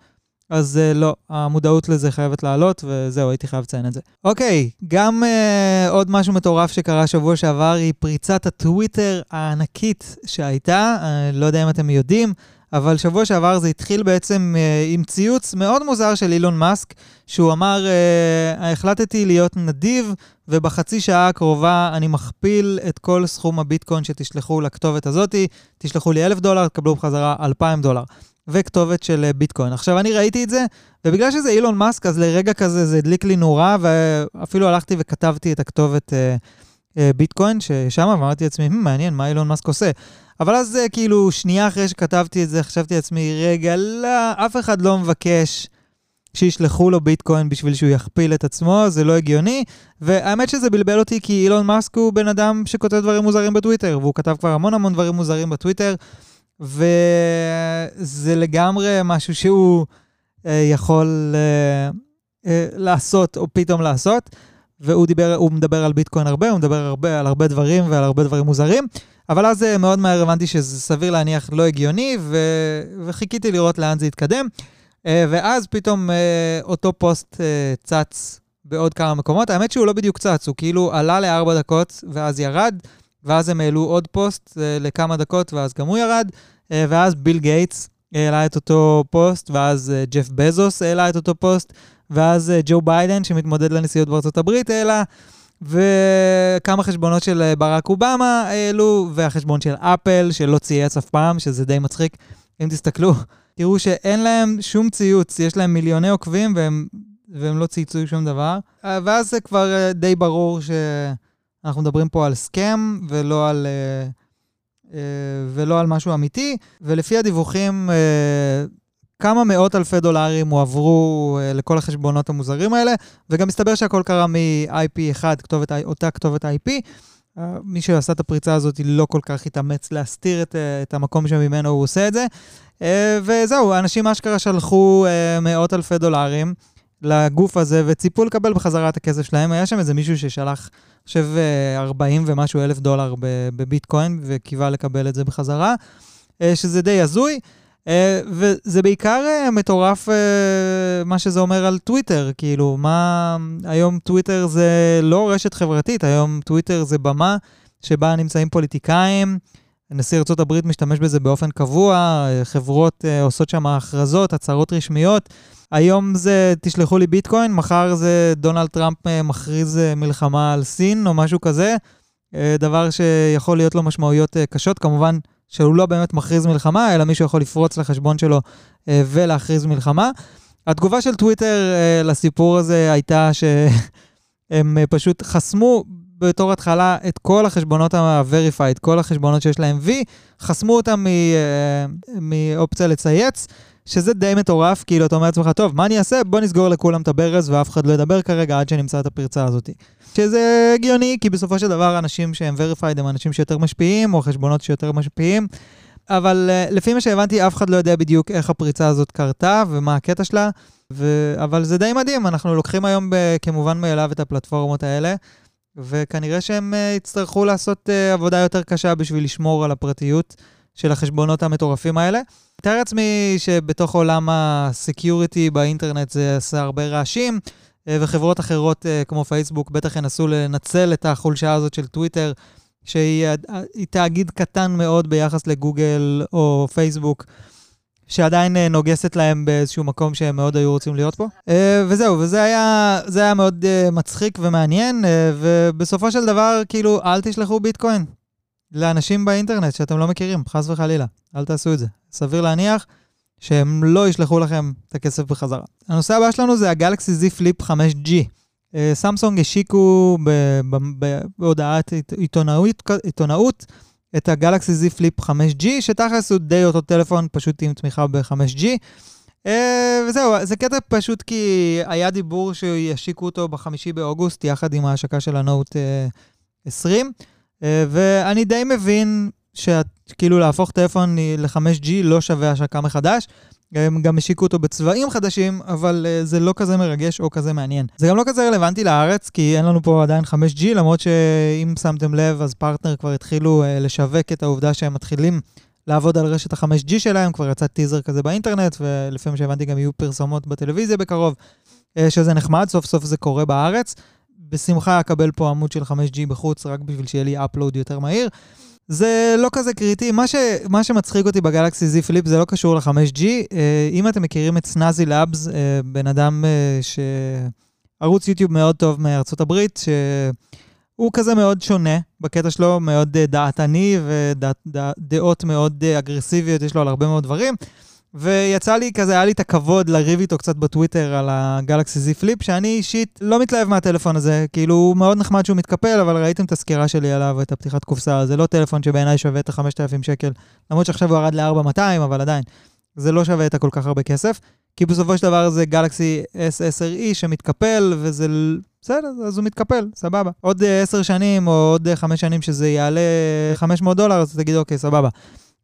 S1: אז uh, לא, המודעות לזה חייבת לעלות, וזהו, הייתי חייב לציין את זה. אוקיי, גם uh, עוד משהו מטורף שקרה שבוע שעבר היא פריצת הטוויטר הענקית שהייתה, uh, לא יודע אם אתם יודעים, אבל שבוע שעבר זה התחיל בעצם uh, עם ציוץ מאוד מוזר של אילון מאסק, שהוא אמר, uh, החלטתי להיות נדיב, ובחצי שעה הקרובה אני מכפיל את כל סכום הביטקוין שתשלחו לכתובת הזאתי, תשלחו לי אלף דולר, תקבלו בחזרה אלפיים דולר. וכתובת של אה, ביטקוין. עכשיו, אני ראיתי את זה, ובגלל שזה אילון מאסק, אז לרגע כזה זה הדליק לי נורה, ואפילו הלכתי וכתבתי את הכתובת אה, אה, ביטקוין ששם, ואמרתי לעצמי, מעניין, מה אילון מאסק עושה? אבל אז זה כאילו, שנייה אחרי שכתבתי את זה, חשבתי לעצמי, רגע, לא, אף אחד לא מבקש שישלחו לו ביטקוין בשביל שהוא יכפיל את עצמו, זה לא הגיוני. והאמת שזה בלבל אותי, כי אילון מאסק הוא בן אדם שכותב דברים מוזרים בטוויטר, והוא כתב כבר המון המון דברים מוזרים בטוויטר. וזה לגמרי משהו שהוא אה, יכול אה, אה, לעשות, או פתאום לעשות. והוא דיבר, הוא מדבר על ביטקוין הרבה, הוא מדבר הרבה על הרבה דברים ועל הרבה דברים מוזרים, אבל אז אה, מאוד מהר הבנתי שזה סביר להניח לא הגיוני, ו... וחיכיתי לראות לאן זה יתקדם. אה, ואז פתאום אה, אותו פוסט צץ בעוד כמה מקומות. האמת שהוא לא בדיוק צץ, הוא כאילו עלה לארבע דקות ואז ירד. ואז הם העלו עוד פוסט uh, לכמה דקות, ואז גם הוא ירד, uh, ואז ביל גייטס העלה את אותו פוסט, ואז uh, ג'ף בזוס העלה את אותו פוסט, ואז ג'ו ביידן, שמתמודד לנשיאות בארצות הברית, העלה, וכמה חשבונות של ברק אובמה העלו, והחשבון של אפל, שלא צייץ אף פעם, שזה די מצחיק. אם תסתכלו, תראו שאין להם שום ציוץ, יש להם מיליוני עוקבים והם, והם לא צייצו שום דבר. ואז זה כבר די ברור שאנחנו מדברים פה על סכם ולא על... ולא על משהו אמיתי, ולפי הדיווחים, כמה מאות אלפי דולרים הועברו לכל החשבונות המוזרים האלה, וגם מסתבר שהכל קרה מ-IP אחד, כתובת, אותה כתובת IP. מי שעשה את הפריצה הזאת לא כל כך התאמץ להסתיר את, את המקום שממנו הוא עושה את זה. וזהו, אנשים אשכרה שלחו מאות אלפי דולרים לגוף הזה וציפו לקבל בחזרה את הכסף שלהם. היה שם איזה מישהו ששלח, אני חושב, 40 ומשהו אלף דולר בביטקוין וקיווה לקבל את זה בחזרה, uh, שזה די הזוי. Uh, וזה בעיקר מטורף מה שזה אומר על טוויטר, כאילו, מה... היום טוויטר זה לא רשת חברתית, היום טוויטר זה במה שבה נמצאים פוליטיקאים, נשיא ארה"ב משתמש בזה באופן קבוע, חברות uh, עושות שם הכרזות, הצהרות רשמיות. היום זה תשלחו לי ביטקוין, מחר זה דונלד טראמפ uh, מכריז uh, מלחמה על סין או משהו כזה, uh, דבר שיכול להיות לו משמעויות uh, קשות, כמובן. שהוא לא באמת מכריז מלחמה, אלא מישהו יכול לפרוץ לחשבון שלו אה, ולהכריז מלחמה. התגובה של טוויטר אה, לסיפור הזה הייתה שהם אה, פשוט חסמו בתור התחלה את כל החשבונות ה-Verified, כל החשבונות שיש להם V, חסמו אותם אה, מאופציה לצייץ, שזה די מטורף, כאילו אתה אומר לעצמך, טוב, מה אני אעשה? בוא נסגור לכולם את הברז ואף אחד לא ידבר כרגע עד שנמצא את הפרצה הזאת. שזה הגיוני, כי בסופו של דבר אנשים שהם verified הם אנשים שיותר משפיעים, או חשבונות שיותר משפיעים. אבל uh, לפי מה שהבנתי, אף אחד לא יודע בדיוק איך הפריצה הזאת קרתה ומה הקטע שלה, ו... אבל זה די מדהים, אנחנו לוקחים היום ב... כמובן מאליו את הפלטפורמות האלה, וכנראה שהם uh, יצטרכו לעשות uh, עבודה יותר קשה בשביל לשמור על הפרטיות של החשבונות המטורפים האלה. אתאר לעצמי שבתוך עולם ה security באינטרנט זה עשה הרבה רעשים, אה, וחברות אחרות אה, כמו פייסבוק בטח ינסו לנצל את החולשה הזאת של טוויטר, שהיא אה, תאגיד קטן מאוד ביחס לגוגל או פייסבוק. שעדיין נוגסת להם באיזשהו מקום שהם מאוד היו רוצים להיות פה. וזהו, וזה היה, היה מאוד מצחיק ומעניין, ובסופו של דבר, כאילו, אל תשלחו ביטקוין לאנשים באינטרנט שאתם לא מכירים, חס וחלילה. אל תעשו את זה. סביר להניח שהם לא ישלחו לכם את הכסף בחזרה. הנושא הבא שלנו זה הגלקסי Z פליפ 5G. סמסונג השיקו בהודעת עיתונאות, עיתונאות את הגלקסי Z Flip 5G, שתכלס הוא די אותו טלפון, פשוט עם תמיכה ב-5G. אה, וזהו, זה קטע פשוט כי היה דיבור שישיקו אותו בחמישי באוגוסט, יחד עם ההשקה של הנוט 20, אה, ואני די מבין שכאילו להפוך טלפון ל-5G לא שווה השקה מחדש. הם גם השיקו אותו בצבעים חדשים, אבל uh, זה לא כזה מרגש או כזה מעניין. זה גם לא כזה רלוונטי לארץ, כי אין לנו פה עדיין 5G, למרות שאם שמתם לב, אז פרטנר כבר התחילו uh, לשווק את העובדה שהם מתחילים לעבוד על רשת ה-5G שלהם, כבר יצא טיזר כזה באינטרנט, ולפי מה שהבנתי גם יהיו פרסומות בטלוויזיה בקרוב, uh, שזה נחמד, סוף סוף זה קורה בארץ. בשמחה אקבל פה עמוד של 5G בחוץ, רק בשביל שיהיה לי upload יותר מהיר. זה לא כזה קריטי. מה, ש, מה שמצחיק אותי בגלקסי Z Flip זה לא קשור ל-5G. אה, אם אתם מכירים את Snazzy Labs, אה, בן אדם אה, ש... ערוץ יוטיוב מאוד טוב מארצות הברית, שהוא כזה מאוד שונה בקטע שלו, מאוד דעתני ודעות מאוד אגרסיביות, יש לו על הרבה מאוד דברים. ויצא לי כזה, היה לי את הכבוד לריב איתו קצת בטוויטר על הגלקסי Z פליפ, שאני אישית לא מתלהב מהטלפון הזה, כאילו הוא מאוד נחמד שהוא מתקפל, אבל ראיתם את הסקירה שלי עליו, את הפתיחת קופסה, זה לא טלפון שבעיניי שווה את ה-5,000 שקל, למרות שעכשיו הוא ירד ל-4,200, אבל עדיין, זה לא שווה את הכל כך הרבה כסף, כי בסופו של דבר זה גלקסי S10e שמתקפל, וזה... בסדר, אז הוא מתקפל, סבבה. עוד עשר שנים או עוד חמש שנים שזה יעלה 500 דולר, אז תגיד, אוקיי, סבבה.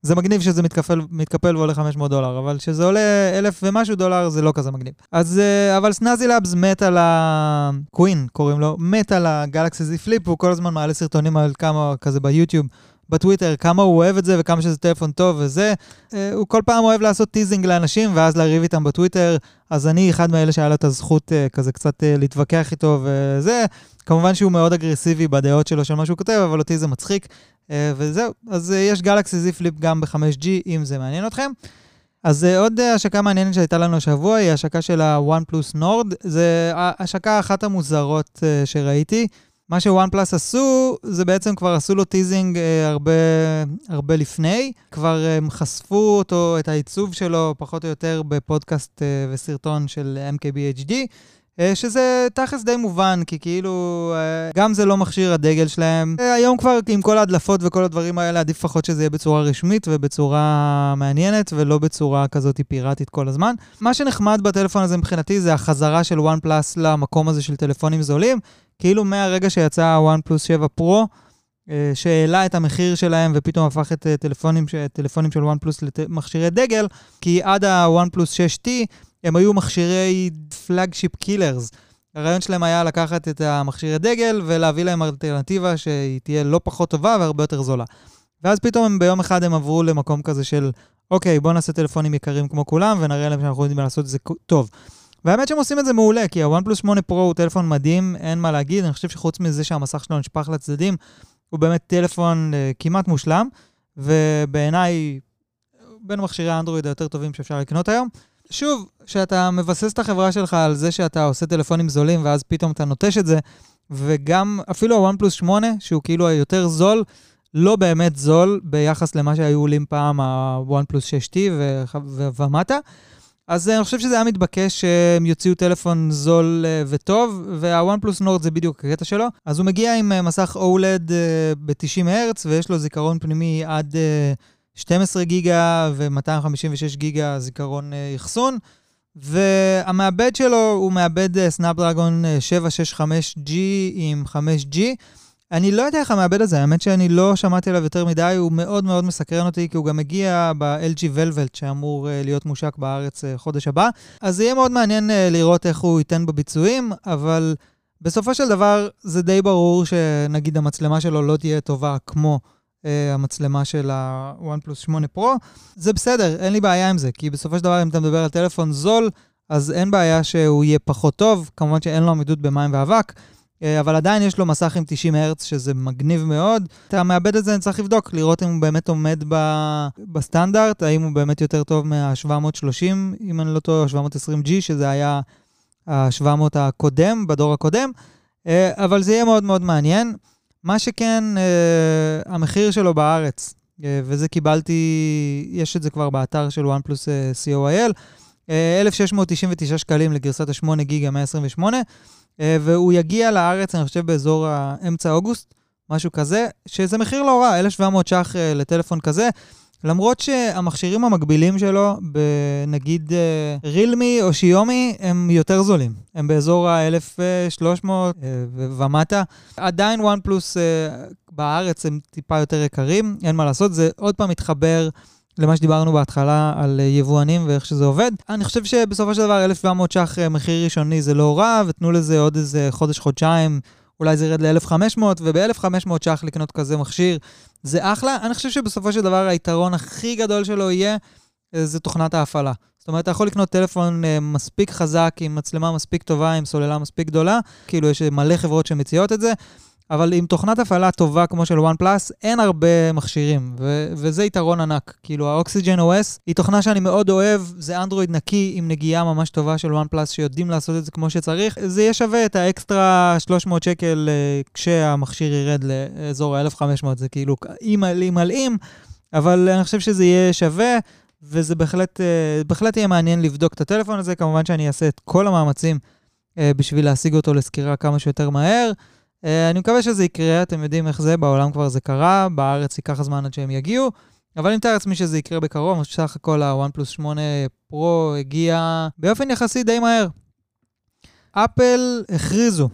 S1: זה מגניב שזה מתקפל, מתקפל ועולה 500 דולר, אבל כשזה עולה אלף ומשהו דולר זה לא כזה מגניב. אז, אה, אבל Snazzy Labs מת על ה... קווין קוראים לו, מת על הגלקסי Z Flip, הוא כל הזמן מעלה סרטונים על כמה, כזה ביוטיוב, בטוויטר, כמה הוא אוהב את זה וכמה שזה טלפון טוב וזה. אה, הוא כל פעם אוהב לעשות teasing לאנשים ואז לריב איתם בטוויטר, אז אני אחד מאלה שהיה לו את הזכות אה, כזה קצת להתווכח איתו וזה. כמובן שהוא מאוד אגרסיבי בדעות שלו של מה שהוא כותב, אבל אותי זה מצחיק. אה, וזהו, אז אה, יש גלקסי Z Flip גם ב-5G, אם זה מעניין אתכם. אז אה, עוד השקה מעניינת שהייתה לנו השבוע היא השקה של ה-OnePlus Nord. זה השקה אחת המוזרות שראיתי. מה ש OnePlus עשו, זה בעצם כבר עשו לו teasing הרבה, הרבה לפני. כבר הם חשפו אותו, את העיצוב שלו, פחות או יותר בפודקאסט וסרטון של MKBHD. אה, שזה תכלס די מובן, כי כאילו, אה, גם זה לא מכשיר הדגל שלהם. אה, היום כבר עם כל ההדלפות וכל הדברים האלה, עדיף לפחות שזה יהיה בצורה רשמית ובצורה מעניינת, ולא בצורה כזאת פיראטית כל הזמן. מה שנחמד בטלפון הזה מבחינתי זה החזרה של וואן פלאס למקום הזה של טלפונים זולים. כאילו מהרגע שיצא הוואן פלוס 7 פרו, שהעלה את המחיר שלהם ופתאום הפך את טלפונים, טלפונים של OnePlus למכשירי דגל, כי עד ה OnePlus 6T הם היו מכשירי flagship killers. הרעיון שלהם היה לקחת את המכשירי דגל ולהביא להם אלטרנטיבה שהיא תהיה לא פחות טובה והרבה יותר זולה. ואז פתאום הם ביום אחד הם עברו למקום כזה של, אוקיי, בואו נעשה טלפונים יקרים כמו כולם ונראה להם שאנחנו יודעים לעשות את זה טוב. והאמת שהם עושים את זה מעולה, כי ה-OnePlus 8 Pro הוא טלפון מדהים, אין מה להגיד, אני חושב שחוץ מזה שהמסך שלו נשפך לצדדים, הוא באמת טלפון uh, כמעט מושלם, ובעיניי, בין מכשירי האנדרואיד היותר טובים שאפשר לקנות היום. שוב, כשאתה מבסס את החברה שלך על זה שאתה עושה טלפונים זולים, ואז פתאום אתה נוטש את זה, וגם אפילו ה-OnePlus 8, שהוא כאילו היותר זול, לא באמת זול ביחס למה שהיו עולים פעם ה-OnePlus 6T ומטה. אז אני חושב שזה היה מתבקש שהם יוציאו טלפון זול אה, וטוב, וה-OnePlus Nord זה בדיוק הקטע שלו. אז הוא מגיע עם אה, מסך OLED אה, ב-90 הרץ, ויש לו זיכרון פנימי עד 12 גיגה ו-256 גיגה זיכרון אחסון. והמעבד שלו הוא מעבד סנאפדרגון 765G עם 5G. אני לא יודע איך המעבד הזה, האמת שאני לא שמעתי עליו יותר מדי, הוא מאוד מאוד מסקרן אותי, כי הוא גם מגיע ב-LG Velvet, שאמור להיות מושק בארץ חודש הבא. אז יהיה מאוד מעניין לראות איך הוא ייתן בביצועים, אבל בסופו של דבר זה די ברור שנגיד המצלמה שלו לא תהיה טובה כמו המצלמה של ה-OnePlus 8 Pro. זה בסדר, אין לי בעיה עם זה, כי בסופו של דבר אם אתה מדבר על טלפון זול, אז אין בעיה שהוא יהיה פחות טוב, כמובן שאין לו עמידות במים ואבק. אה, אבל עדיין יש לו מסך עם 90 הרץ, שזה מגניב מאוד. אתה מאבד את זה, אני צריך לבדוק, לראות אם הוא באמת עומד ב... בסטנדרט, האם הוא באמת יותר טוב מה-730, אם אני לא טועה, 720G, שזה היה ה-700 הקודם, בדור הקודם. אה, אבל זה יהיה מאוד מאוד מעניין. מה שכן, אה, המחיר שלו בארץ, וזה קיבלתי, יש את זה כבר באתר של OnePlus COIL, 1,699 שקלים לגרסת ה-8 גיגה 128. אה, והוא יגיע לארץ, אני חושב, באזור אמצע אוגוסט, משהו כזה, שזה מחיר לא רע, 1,700 ש"ח אה, לטלפון כזה. למרות שהמכשירים המקבילים שלו, נגיד רילמי אה, או שיומי, הם יותר זולים. הם באזור ה-1,300 ומטה. עדיין וואן פלוס בארץ הם טיפה יותר יקרים, אין מה לעשות, זה עוד פעם מתחבר למה שדיברנו בהתחלה על אה, יבואנים ואיך שזה עובד. אני חושב שבסופו של דבר 1,700 ש"ח אה, מחיר ראשוני זה לא רע, ותנו לזה עוד איזה חודש-חודשיים, אולי זה ירד ל-1,500, וב-1,500 ש"ח לקנות כזה מכשיר זה אחלה. אני חושב שבסופו של דבר היתרון הכי גדול שלו יהיה, אה, זה תוכנת ההפעלה. זאת אומרת, אתה יכול לקנות טלפון מספיק חזק, עם מצלמה מספיק טובה, עם סוללה מספיק גדולה, כאילו יש מלא חברות שמציעות את זה, אבל עם תוכנת הפעלה טובה כמו של OnePlus, אין הרבה מכשירים, ו- וזה יתרון ענק. כאילו, ה Oxygen OS היא תוכנה שאני מאוד אוהב, זה אנדרואיד נקי עם נגיעה ממש טובה של OnePlus, שיודעים לעשות את זה כמו שצריך. זה יהיה שווה את האקסטרה 300 שקל uh, כשהמכשיר ירד לאזור ה-1500, זה כאילו, אם מלאים, אבל אני חושב שזה יהיה שווה. וזה בהחלט, uh, בהחלט יהיה מעניין לבדוק את הטלפון הזה. כמובן שאני אעשה את כל המאמצים uh, בשביל להשיג אותו לסקירה כמה שיותר מהר. אה, אני מקווה שזה יקרה, אתם יודעים איך זה, בעולם כבר זה קרה, בארץ ייקח זמן עד שהם יגיעו, אבל אני מתאר לעצמי שזה יקרה בקרוב, בסך הכל ה-OnePlus 8 Pro הגיע באופן יחסי די מהר. אפל הכריזו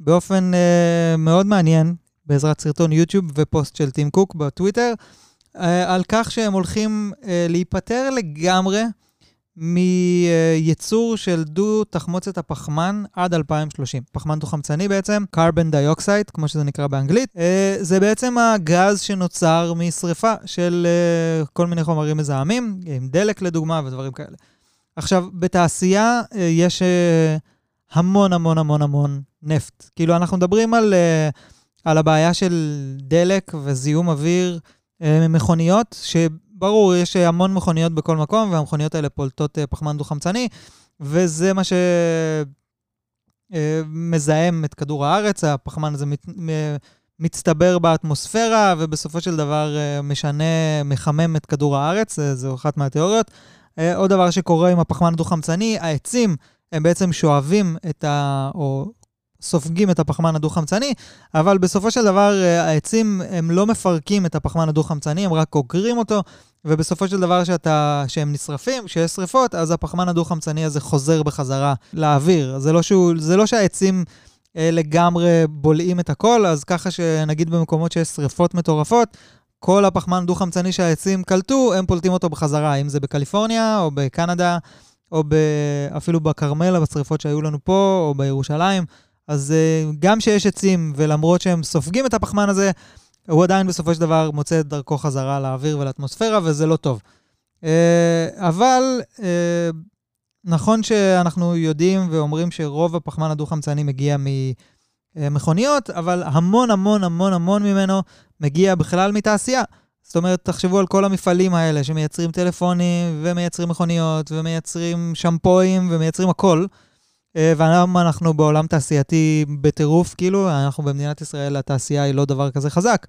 S1: באופן uh, מאוד מעניין, בעזרת סרטון יוטיוב ופוסט של טים קוק בטוויטר, uh, על כך שהם הולכים uh, להיפטר לגמרי מייצור של דו תחמוצת הפחמן עד 2030. פחמן דו-חמצני בעצם, carbon dioxide, כמו שזה נקרא באנגלית. אה, זה בעצם הגז שנוצר משריפה של אה, כל מיני חומרים מזהמים, עם דלק לדוגמה ודברים כאלה. עכשיו, בתעשייה אה, יש המון המון המון המון נפט. כאילו, אנחנו מדברים על, על הבעיה של דלק וזיהום אוויר ממכוניות, ש... ברור, יש המון מכוניות בכל מקום, והמכוניות האלה פולטות אה, פחמן דו-חמצני, וזה מה ש... מזהם את כדור הארץ, הפחמן הזה מת, מצטבר באטמוספירה, ובסופו של דבר משנה, מחמם את כדור הארץ, זו אחת מהתיאוריות. עוד דבר שקורה עם הפחמן הדו-חמצני, העצים הם בעצם שואבים את ה... או סופגים את הפחמן הדו-חמצני, אבל בסופו של דבר העצים הם לא מפרקים את הפחמן הדו-חמצני, הם רק עוקרים אותו, ובסופו של דבר שאתה, שהם נשרפים, כשיש שריפות, אז הפחמן הדו-חמצני הזה חוזר בחזרה לאוויר. זה לא, שהוא, זה לא שהעצים אה, לגמרי בולעים את הכל, אז ככה שנגיד במקומות שיש שריפות מטורפות, כל הפחמן דו-חמצני שהעצים קלטו, הם פולטים אותו בחזרה, אם זה בקליפורניה או בקנדה, או ב... אפילו בכרמל, בשריפות שהיו לנו פה, או בירושלים. אז uh, גם שיש עצים, ולמרות שהם סופגים את הפחמן הזה, הוא עדיין בסופו של דבר מוצא את דרכו חזרה לאוויר ולאטמוספירה, וזה לא טוב. Uh, אבל uh, נכון שאנחנו יודעים ואומרים שרוב הפחמן הדו-חמצני מגיע ממכוניות, אבל המון המון המון המון ממנו מגיע בכלל מתעשייה. זאת אומרת, תחשבו על כל המפעלים האלה שמייצרים טלפונים, ומייצרים מכוניות, ומייצרים שמפואים, ומייצרים הכל. אה, והיום אנחנו בעולם תעשייתי בטירוף, כאילו, אנחנו במדינת ישראל, התעשייה היא לא דבר כזה חזק.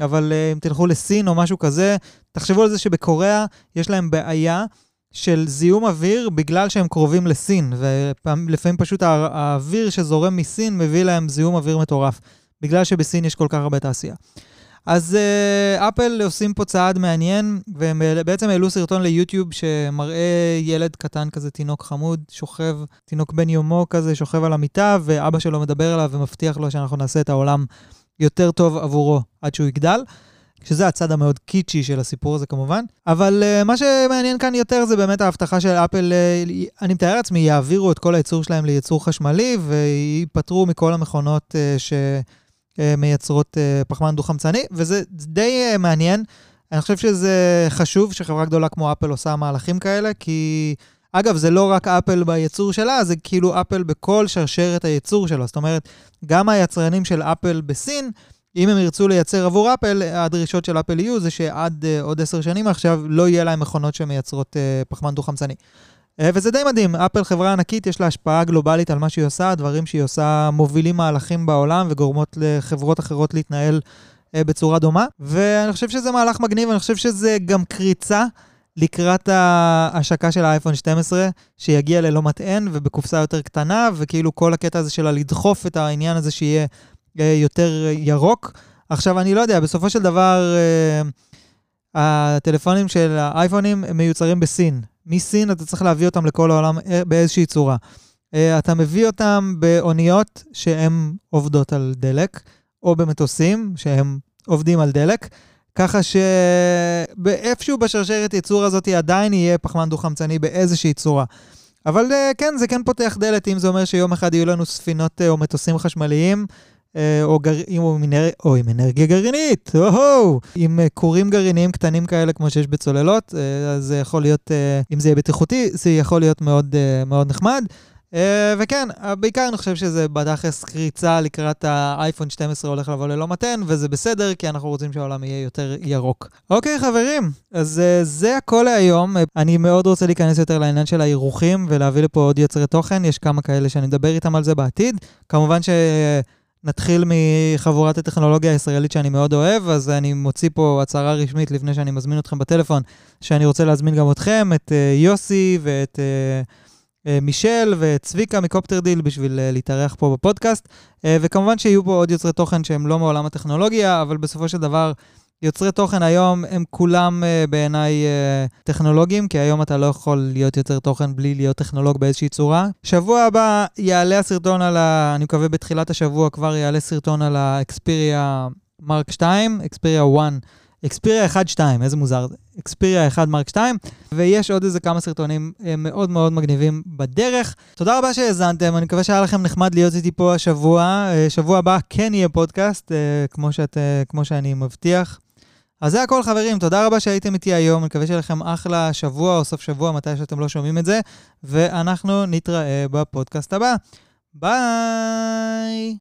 S1: אבל אה, אם תלכו לסין או משהו כזה, תחשבו על זה שבקוריאה יש להם בעיה של זיהום אוויר בגלל שהם קרובים לסין, ולפעמים פשוט האוויר שזורם מסין מביא להם זיהום אוויר מטורף, בגלל שבסין יש כל כך הרבה תעשייה. אז uh, אפל עושים פה צעד מעניין, והם בעצם העלו סרטון ליוטיוב שמראה ילד קטן כזה, תינוק חמוד, שוכב, תינוק בן יומו כזה, שוכב על המיטה, ואבא שלו מדבר אליו ומבטיח לו שאנחנו נעשה את העולם יותר טוב עבורו עד שהוא יגדל. שזה הצד המאוד קיצ'י של הסיפור הזה כמובן. אבל uh, מה שמעניין כאן יותר זה באמת ההבטחה של אפל, uh, אני מתאר לעצמי, יעבירו את כל הייצור שלהם לייצור חשמלי וייפטרו מכל המכונות uh. אה, מייצרות אה, פחמן דו-חמצני, וזה די אה, מעניין. אני חושב שזה חשוב שחברה גדולה כמו אפל עושה מהלכים כאלה, כי... אגב, זה לא רק אפל בייצור שלה, זה כאילו אפל בכל שרשרת הייצור שלו. זאת אומרת, גם היצרנים של אפל בסין, אם הם ירצו לייצר עבור אפל, הדרישות של אפל יהיו זה שעד uh, עוד עשר שנים עכשיו לא יהיה להם מכונות שמייצרות uh, פחמן דו-חמצני. אה, וזה די מדהים, אפל חברה ענקית, יש לה השפעה גלובלית על מה שהיא עושה, הדברים שהיא עושה מובילים מהלכים בעולם וגורמות לחברות אחרות להתנהל אה, בצורה דומה. ואני חושב שזה מהלך מגניב, אני חושב שזה גם קריצה לקראת ההשקה של האייפון 12, שיגיע ללא מטען ובקופסה יותר קטנה, וכאילו כל הקטע הזה שלה לדחוף את העניין הזה שיהיה אה, יותר ירוק. עכשיו, אני לא יודע, בסופו של דבר, הטלפונים של האייפונים מיוצרים בסין. מסין אתה צריך להביא אותם לכל העולם אה, באיזושהי צורה. אה, אתה מביא אותם באוניות שהן עובדות על דלק, או במטוסים שהם עובדים על דלק, ככה שאיפשהו בשרשרת ייצור הזאת עדיין יהיה פחמן דו-חמצני באיזושהי צורה. אבל אה, כן, זה כן פותח דלת, אם זה אומר שיום אחד יהיו לנו ספינות או מטוסים חשמליים או, גר... או, אנר... או עם אנרגיה גרעינית, או-הו, עם אה, כורים גרעיניים קטנים כאלה כמו שיש בצוללות, אה, אז זה יכול להיות, אם זה יהיה בטיחותי, זה יכול להיות מאוד, מאוד נחמד. וכן, בעיקר אני חושב שזה בתכלס קריצה לקראת האייפון 12 הולך לבוא ללא מתן, וזה בסדר, כי אנחנו רוצים שהעולם יהיה יותר ירוק. אוקיי, חברים, אז זה הכל להיום. אני מאוד רוצה להיכנס יותר לעניין של האירוחים ולהביא לפה עוד יוצרי תוכן, יש כמה כאלה שאני אדבר איתם על זה בעתיד. כמובן ש... נתחיל מחבורת הטכנולוגיה הישראלית שאני מאוד אוהב, אז אני מוציא פה הצהרה רשמית לפני שאני מזמין אתכם בטלפון, שאני רוצה להזמין גם אתכם, את uh, יוסי ואת uh, uh, מישל ואת צביקה מקופטר דיל בשביל להתארח פה בפודקאסט, וכמובן שיהיו פה עוד יוצרי תוכן שהם לא מעולם הטכנולוגיה, אבל בסופו של דבר... יוצרי תוכן היום הם כולם uh, בעיניי uh, טכנולוגיים, כי היום אתה לא יכול להיות יוצר תוכן בלי להיות טכנולוג באיזושהי צורה. שבוע הבא יעלה הסרטון על ה... אני מקווה בתחילת השבוע כבר יעלה סרטון על ה Xperia Mark 2, Xperia 1, Xperia 1-2, איזה מוזר זה. Xperia 1 Mark 2, ויש עוד איזה כמה סרטונים uh, מאוד מאוד מגניבים בדרך. תודה רבה שהאזנתם, אני מקווה שהיה לכם נחמד להיות איתי פה השבוע. שבוע הבא כן יהיה פודקאסט, כמו, שאת, כמו שאני מבטיח. אז זה הכל חברים, תודה רבה שהייתם איתי היום, אני מקווה שיהיה לכם אחלה שבוע או סוף שבוע, מתי שאתם לא שומעים את זה, ואנחנו נתראה בפודקאסט הבא. ביי!